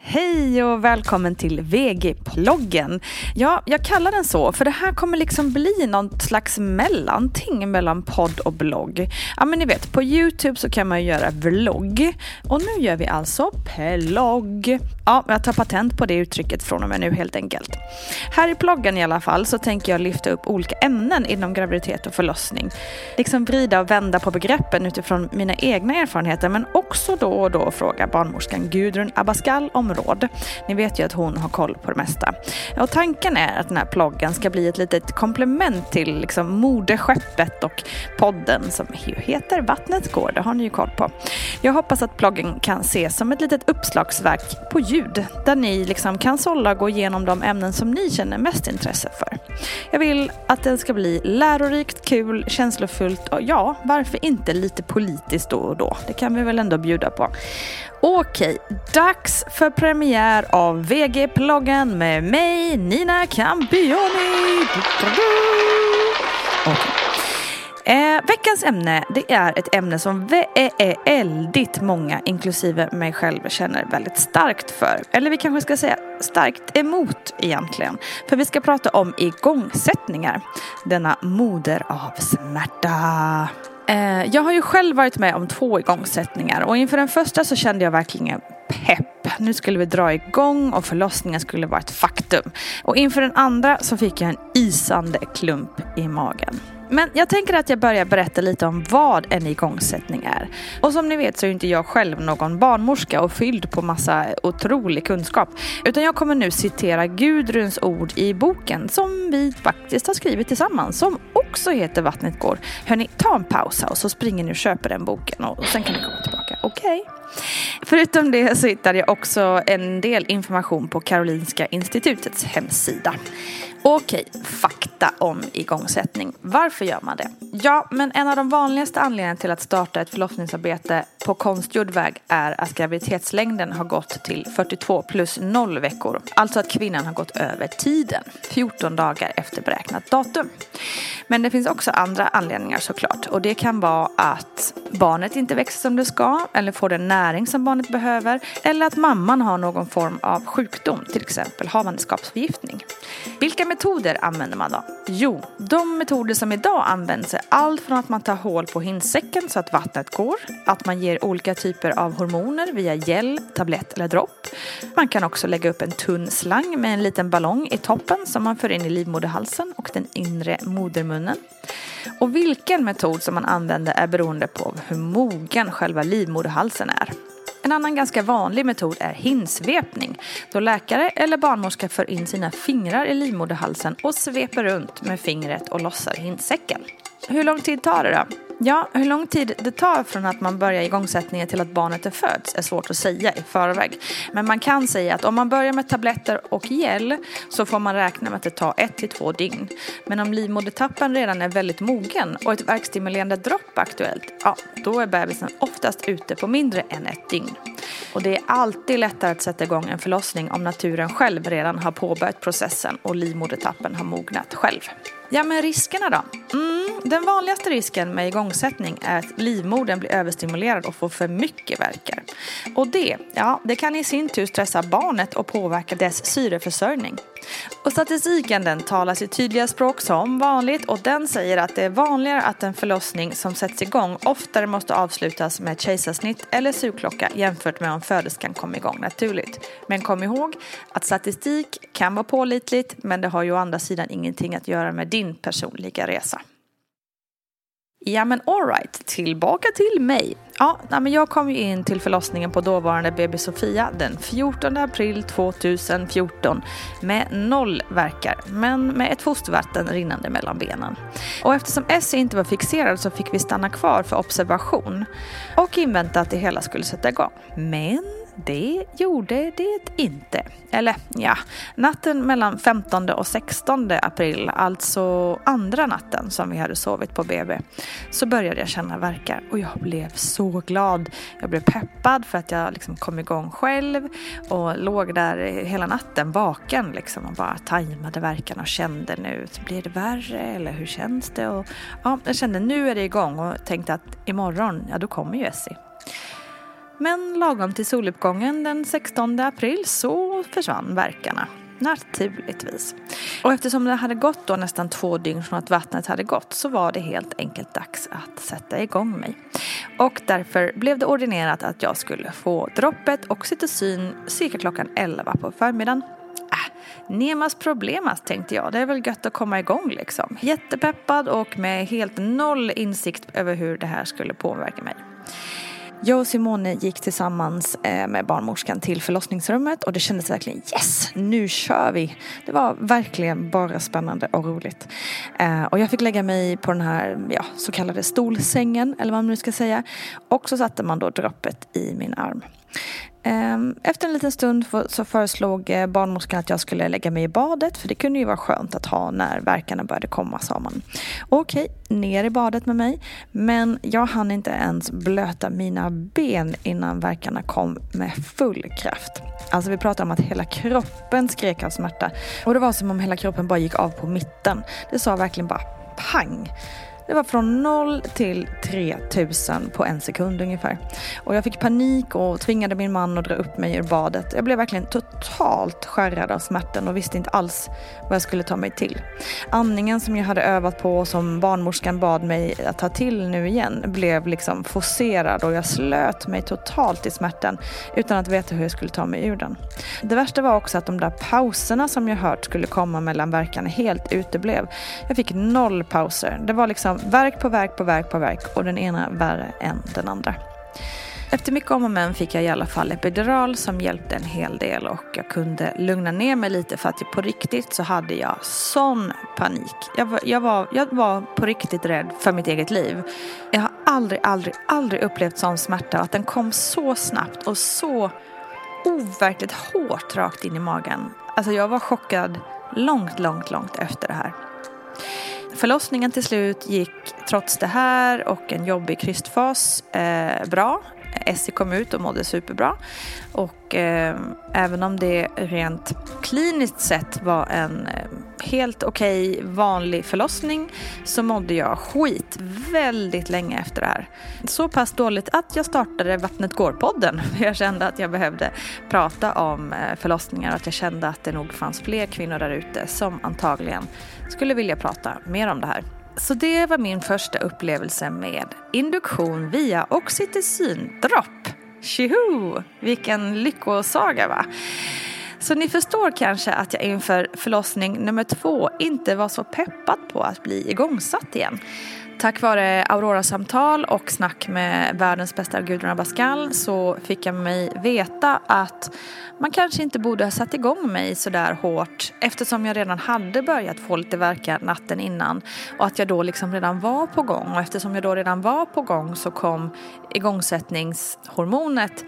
Hej och välkommen till VG-ploggen. Ja, jag kallar den så för det här kommer liksom bli någon slags mellanting mellan podd och blogg. Ja, men ni vet, på Youtube så kan man ju göra vlogg och nu gör vi alltså plogg. Ja, jag tar patent på det uttrycket från och med nu helt enkelt. Här i ploggen i alla fall så tänker jag lyfta upp olika ämnen inom graviditet och förlossning. Liksom vrida och vända på begreppen utifrån mina egna erfarenheter men också då och då fråga barnmorskan Gudrun Abascal om råd. Ni vet ju att hon har koll på det mesta. Och tanken är att den här ploggen ska bli ett litet komplement till liksom moderskeppet och podden som heter Vattnet går, det har ni ju koll på. Jag hoppas att ploggen kan ses som ett litet uppslagsverk på ljud där ni liksom kan sålla och gå igenom de ämnen som ni känner mest intresse för. Jag vill att den ska bli lärorikt, kul, känslofullt och ja, varför inte lite politiskt då och då? Det kan vi väl ändå bjuda på. Okej, dags för premiär av VG-ploggen med mig, Nina Campioni. Okay. Eh, veckans ämne det är ett ämne som väldigt eh, många, inklusive mig själv, känner väldigt starkt för. Eller vi kanske ska säga starkt emot egentligen. För vi ska prata om igångsättningar. Denna moder av smärta. Eh, jag har ju själv varit med om två igångsättningar och inför den första så kände jag verkligen pepp. Nu skulle vi dra igång och förlossningen skulle vara ett faktum. Och inför den andra så fick jag en isande klump i magen. Men jag tänker att jag börjar berätta lite om vad en igångsättning är. Och som ni vet så är inte jag själv någon barnmorska och fylld på massa otrolig kunskap. Utan jag kommer nu citera Gudruns ord i boken som vi faktiskt har skrivit tillsammans. Som också heter Vattnet går. Hörni, ta en paus här och så springer ni och köper den boken och sen kan ni komma tillbaka. Okej? Okay? Förutom det så hittade jag också en del information på Karolinska institutets hemsida. Okej, fakta om igångsättning. Varför gör man det? Ja, men en av de vanligaste anledningarna till att starta ett förlossningsarbete på konstgjord väg är att graviditetslängden har gått till 42 plus 0 veckor. Alltså att kvinnan har gått över tiden, 14 dagar efter beräknat datum. Men det finns också andra anledningar såklart. Och det kan vara att barnet inte växer som det ska eller får den näring som barnet behöver. Eller att mamman har någon form av sjukdom, till exempel havandeskapsförgiftning. Vilka metoder använder man då? Jo, de metoder som idag används är allt från att man tar hål på hinsäcken så att vattnet går, att man ger olika typer av hormoner via gel, tablett eller dropp. Man kan också lägga upp en tunn slang med en liten ballong i toppen som man för in i livmoderhalsen och den inre modermunnen. Och vilken metod som man använder är beroende på hur mogen själva livmoderhalsen är. En annan ganska vanlig metod är hinsvepning då läkare eller barnmorska för in sina fingrar i livmoderhalsen och sveper runt med fingret och lossar hinsäcken. Hur lång tid tar det då? Ja, hur lång tid det tar från att man börjar igångsättningen till att barnet är föds är svårt att säga i förväg. Men man kan säga att om man börjar med tabletter och gel så får man räkna med att det tar ett till två dygn. Men om livmodertappen redan är väldigt mogen och ett verkstimulerande dropp aktuellt, ja, då är bebisen oftast ute på mindre än ett dygn. Och det är alltid lättare att sätta igång en förlossning om naturen själv redan har påbörjat processen och livmodertappen har mognat själv. Ja, men riskerna då? Mm, den vanligaste risken med igångsättning är att livmodern blir överstimulerad och får för mycket verkar. Och det, ja, det kan i sin tur stressa barnet och påverka dess syreförsörjning. Och statistiken den talar sitt tydliga språk som vanligt och den säger att det är vanligare att en förlossning som sätts igång oftare måste avslutas med kejsarsnitt eller sugklocka jämfört med om föderskan kom igång naturligt. Men kom ihåg att statistik kan vara pålitligt men det har ju å andra sidan ingenting att göra med din personliga resa. Ja men alright, tillbaka till mig. Ja, men jag kom ju in till förlossningen på dåvarande BB Sofia den 14 april 2014 med noll verkar men med ett fostervatten rinnande mellan benen. Och eftersom Essie inte var fixerad så fick vi stanna kvar för observation och invänta att det hela skulle sätta igång. Men det gjorde det inte. Eller ja, natten mellan 15 och 16 april, alltså andra natten som vi hade sovit på BB, så började jag känna verkar och jag blev så glad. Jag blev peppad för att jag liksom kom igång själv och låg där hela natten vaken liksom och bara tajmade verkarna och kände nu, blir det värre eller hur känns det? Och, ja, jag kände nu är det igång och tänkte att imorgon, ja då kommer ju Essie. Men lagom till soluppgången den 16 april så försvann verkarna. Naturligtvis. Och eftersom det hade gått då nästan två dygn från att vattnet hade gått så var det helt enkelt dags att sätta igång mig. Och därför blev det ordinerat att jag skulle få droppet oxytocin cirka klockan 11 på förmiddagen. Äh, Nemas problemas tänkte jag, det är väl gött att komma igång liksom. Jättepeppad och med helt noll insikt över hur det här skulle påverka mig. Jag och Simone gick tillsammans eh, med barnmorskan till förlossningsrummet och det kändes verkligen yes, nu kör vi. Det var verkligen bara spännande och roligt. Eh, och jag fick lägga mig på den här ja, så kallade stolsängen eller vad man nu ska säga. Och så satte man då droppet i min arm. Ehm, efter en liten stund så föreslog eh, barnmorskan att jag skulle lägga mig i badet för det kunde ju vara skönt att ha när verkarna började komma sa man. Okej, ner i badet med mig men jag hann inte ens blöta mina ben innan verkarna kom med full kraft. Alltså vi pratar om att hela kroppen skrek av smärta och det var som om hela kroppen bara gick av på mitten. Det sa verkligen bara pang. Det var från 0 till 3000 på en sekund ungefär. Och jag fick panik och tvingade min man att dra upp mig ur badet. Jag blev verkligen totalt skärrad av smärtan och visste inte alls vad jag skulle ta mig till. Andningen som jag hade övat på och som barnmorskan bad mig att ta till nu igen blev liksom forcerad och jag slöt mig totalt i smärtan utan att veta hur jag skulle ta mig ur den. Det värsta var också att de där pauserna som jag hört skulle komma mellan verkarna helt uteblev. Jag fick noll pauser. Det var liksom verk på verk på verk på verk och den ena värre än den andra. Efter mycket om och men fick jag i alla fall epidural som hjälpte en hel del och jag kunde lugna ner mig lite för att på riktigt så hade jag sån panik. Jag var, jag var, jag var på riktigt rädd för mitt eget liv. Jag har aldrig, aldrig, aldrig upplevt sån smärta att den kom så snabbt och så overkligt hårt rakt in i magen. Alltså jag var chockad långt, långt, långt efter det här. Förlossningen till slut gick trots det här och en jobbig krystfas eh, bra. Essie kom ut och mådde superbra. Och eh, även om det rent kliniskt sett var en eh, helt okej okay, vanlig förlossning så mådde jag skit väldigt länge efter det här. Så pass dåligt att jag startade Vattnet går-podden. Jag kände att jag behövde prata om eh, förlossningar och att jag kände att det nog fanns fler kvinnor där ute som antagligen skulle vilja prata mer om det här. Så det var min första upplevelse med induktion via oxytocindropp. Tjoho! Vilken lyckosaga va? Så ni förstår kanske att jag inför förlossning nummer två inte var så peppad på att bli igångsatt igen. Tack vare Aurora-samtal och snack med världens bästa Gudrun Abascal så fick jag mig veta att man kanske inte borde ha satt igång mig så där hårt eftersom jag redan hade börjat få lite verkar natten innan och att jag då liksom redan var på gång. Och eftersom jag då redan var på gång så kom igångsättningshormonet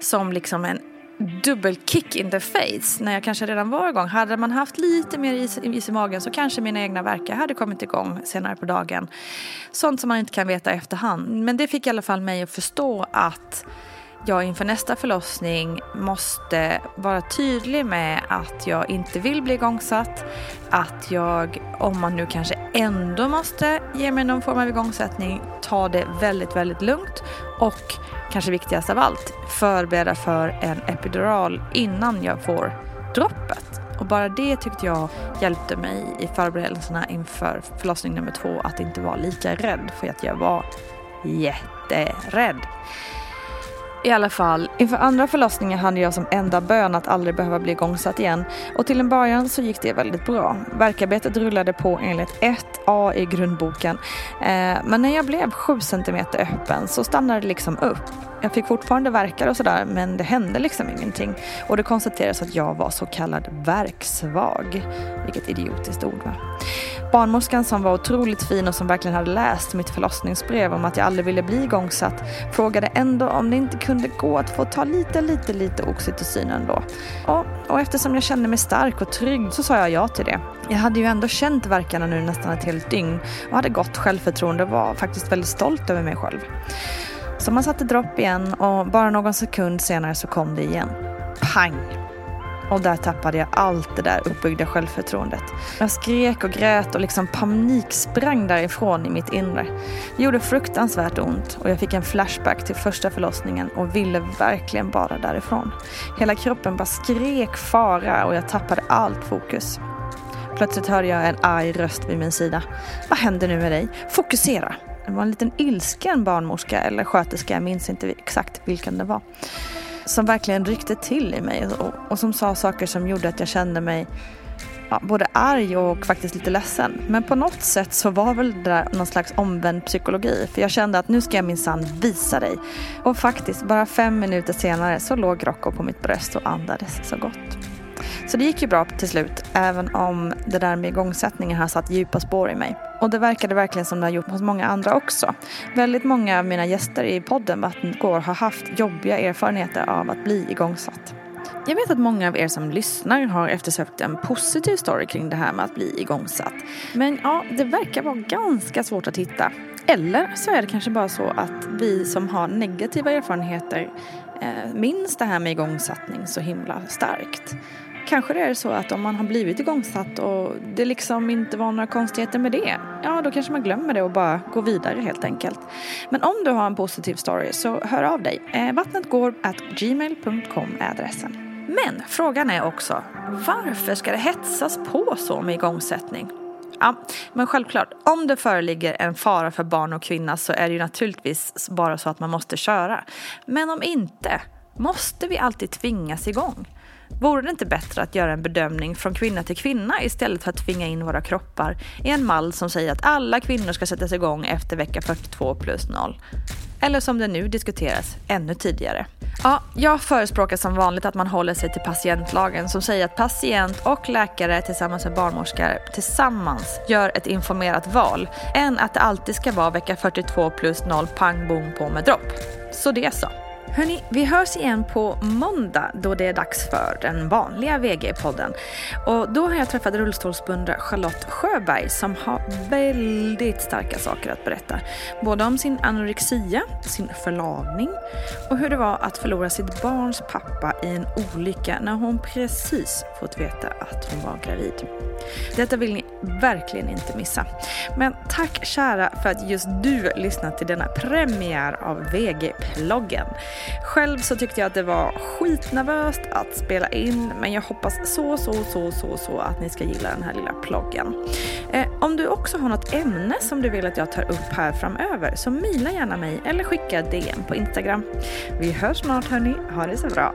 som liksom en dubbelkick in the face när jag kanske redan var igång. Hade man haft lite mer is, is i magen så kanske mina egna verkar hade kommit igång senare på dagen. Sånt som man inte kan veta i efterhand. Men det fick i alla fall mig att förstå att jag inför nästa förlossning måste vara tydlig med att jag inte vill bli igångsatt. Att jag, om man nu kanske ändå måste ge mig någon form av igångsättning, ta det väldigt, väldigt lugnt och kanske viktigast av allt, förbereda för en epidural innan jag får droppet. Och bara det tyckte jag hjälpte mig i förberedelserna inför förlossning nummer två att inte vara lika rädd för att jag var jätterädd. I alla fall, inför andra förlossningen hade jag som enda bön att aldrig behöva bli igångsatt igen och till en början så gick det väldigt bra. Verkarbetet rullade på enligt 1A i grundboken eh, men när jag blev 7 cm öppen så stannade det liksom upp. Jag fick fortfarande verkar och sådär men det hände liksom ingenting. Och det konstaterades att jag var så kallad verksvag. Vilket idiotiskt ord va. Barnmorskan som var otroligt fin och som verkligen hade läst mitt förlossningsbrev om att jag aldrig ville bli igångsatt frågade ändå om det inte kunde gå att få ta lite, lite, lite oxytocin ändå. Och, och eftersom jag kände mig stark och trygg så sa jag ja till det. Jag hade ju ändå känt verkarna nu nästan ett helt dygn och hade gott självförtroende och var faktiskt väldigt stolt över mig själv. Så man satte dropp igen och bara någon sekund senare så kom det igen. Pang! Och där tappade jag allt det där uppbyggda självförtroendet. Jag skrek och grät och liksom paniksprang därifrån i mitt inre. Det gjorde fruktansvärt ont och jag fick en flashback till första förlossningen och ville verkligen bara därifrån. Hela kroppen bara skrek fara och jag tappade allt fokus. Plötsligt hörde jag en arg röst vid min sida. Vad händer nu med dig? Fokusera! Det var en liten ilsken barnmorska eller sköterska, jag minns inte exakt vilken det var. Som verkligen ryckte till i mig och, och som sa saker som gjorde att jag kände mig ja, både arg och faktiskt lite ledsen. Men på något sätt så var väl det där någon slags omvänd psykologi. För jag kände att nu ska jag minsann visa dig. Och faktiskt, bara fem minuter senare så låg Rocco på mitt bröst och andades så gott. Så det gick ju bra till slut, även om det där med igångsättningen har satt djupa spår i mig. Och det verkade verkligen som det har gjort hos många andra också. Väldigt många av mina gäster i podden Vattengård har haft jobbiga erfarenheter av att bli igångsatt. Jag vet att många av er som lyssnar har eftersökt en positiv story kring det här med att bli igångsatt. Men ja, det verkar vara ganska svårt att hitta. Eller så är det kanske bara så att vi som har negativa erfarenheter eh, minns det här med igångsättning så himla starkt. Kanske det är så att om man har blivit igångsatt och det liksom inte var några konstigheter med det, ja då kanske man glömmer det och bara går vidare helt enkelt. Men om du har en positiv story så hör av dig. Eh, Vattnetgår gmail.com är adressen. Men frågan är också, varför ska det hetsas på så med igångsättning? Ja, men självklart, om det föreligger en fara för barn och kvinna så är det ju naturligtvis bara så att man måste köra. Men om inte, måste vi alltid tvingas igång? Vore det inte bättre att göra en bedömning från kvinna till kvinna istället för att tvinga in våra kroppar i en mall som säger att alla kvinnor ska sättas igång efter vecka 42 plus 0? Eller som det nu diskuteras, ännu tidigare. Ja, jag förespråkar som vanligt att man håller sig till patientlagen som säger att patient och läkare tillsammans med barnmorskor tillsammans gör ett informerat val än att det alltid ska vara vecka 42 plus 0 pang bom på med dropp. Så det så. Hörni, vi hörs igen på måndag då det är dags för den vanliga VG-podden. Och då har jag träffat rullstolsbundna Charlotte Sjöberg som har väldigt starka saker att berätta. Både om sin anorexia, sin förlamning och hur det var att förlora sitt barns pappa i en olycka när hon precis fått veta att hon var gravid. Detta vill ni verkligen inte missa. Men tack kära för att just du lyssnat till denna premiär av VG-ploggen. Själv så tyckte jag att det var skitnervöst att spela in men jag hoppas så, så, så, så, så att ni ska gilla den här lilla ploggen. Eh, om du också har något ämne som du vill att jag tar upp här framöver så mila gärna mig eller skicka DM på Instagram. Vi hörs snart hörni, ha det så bra.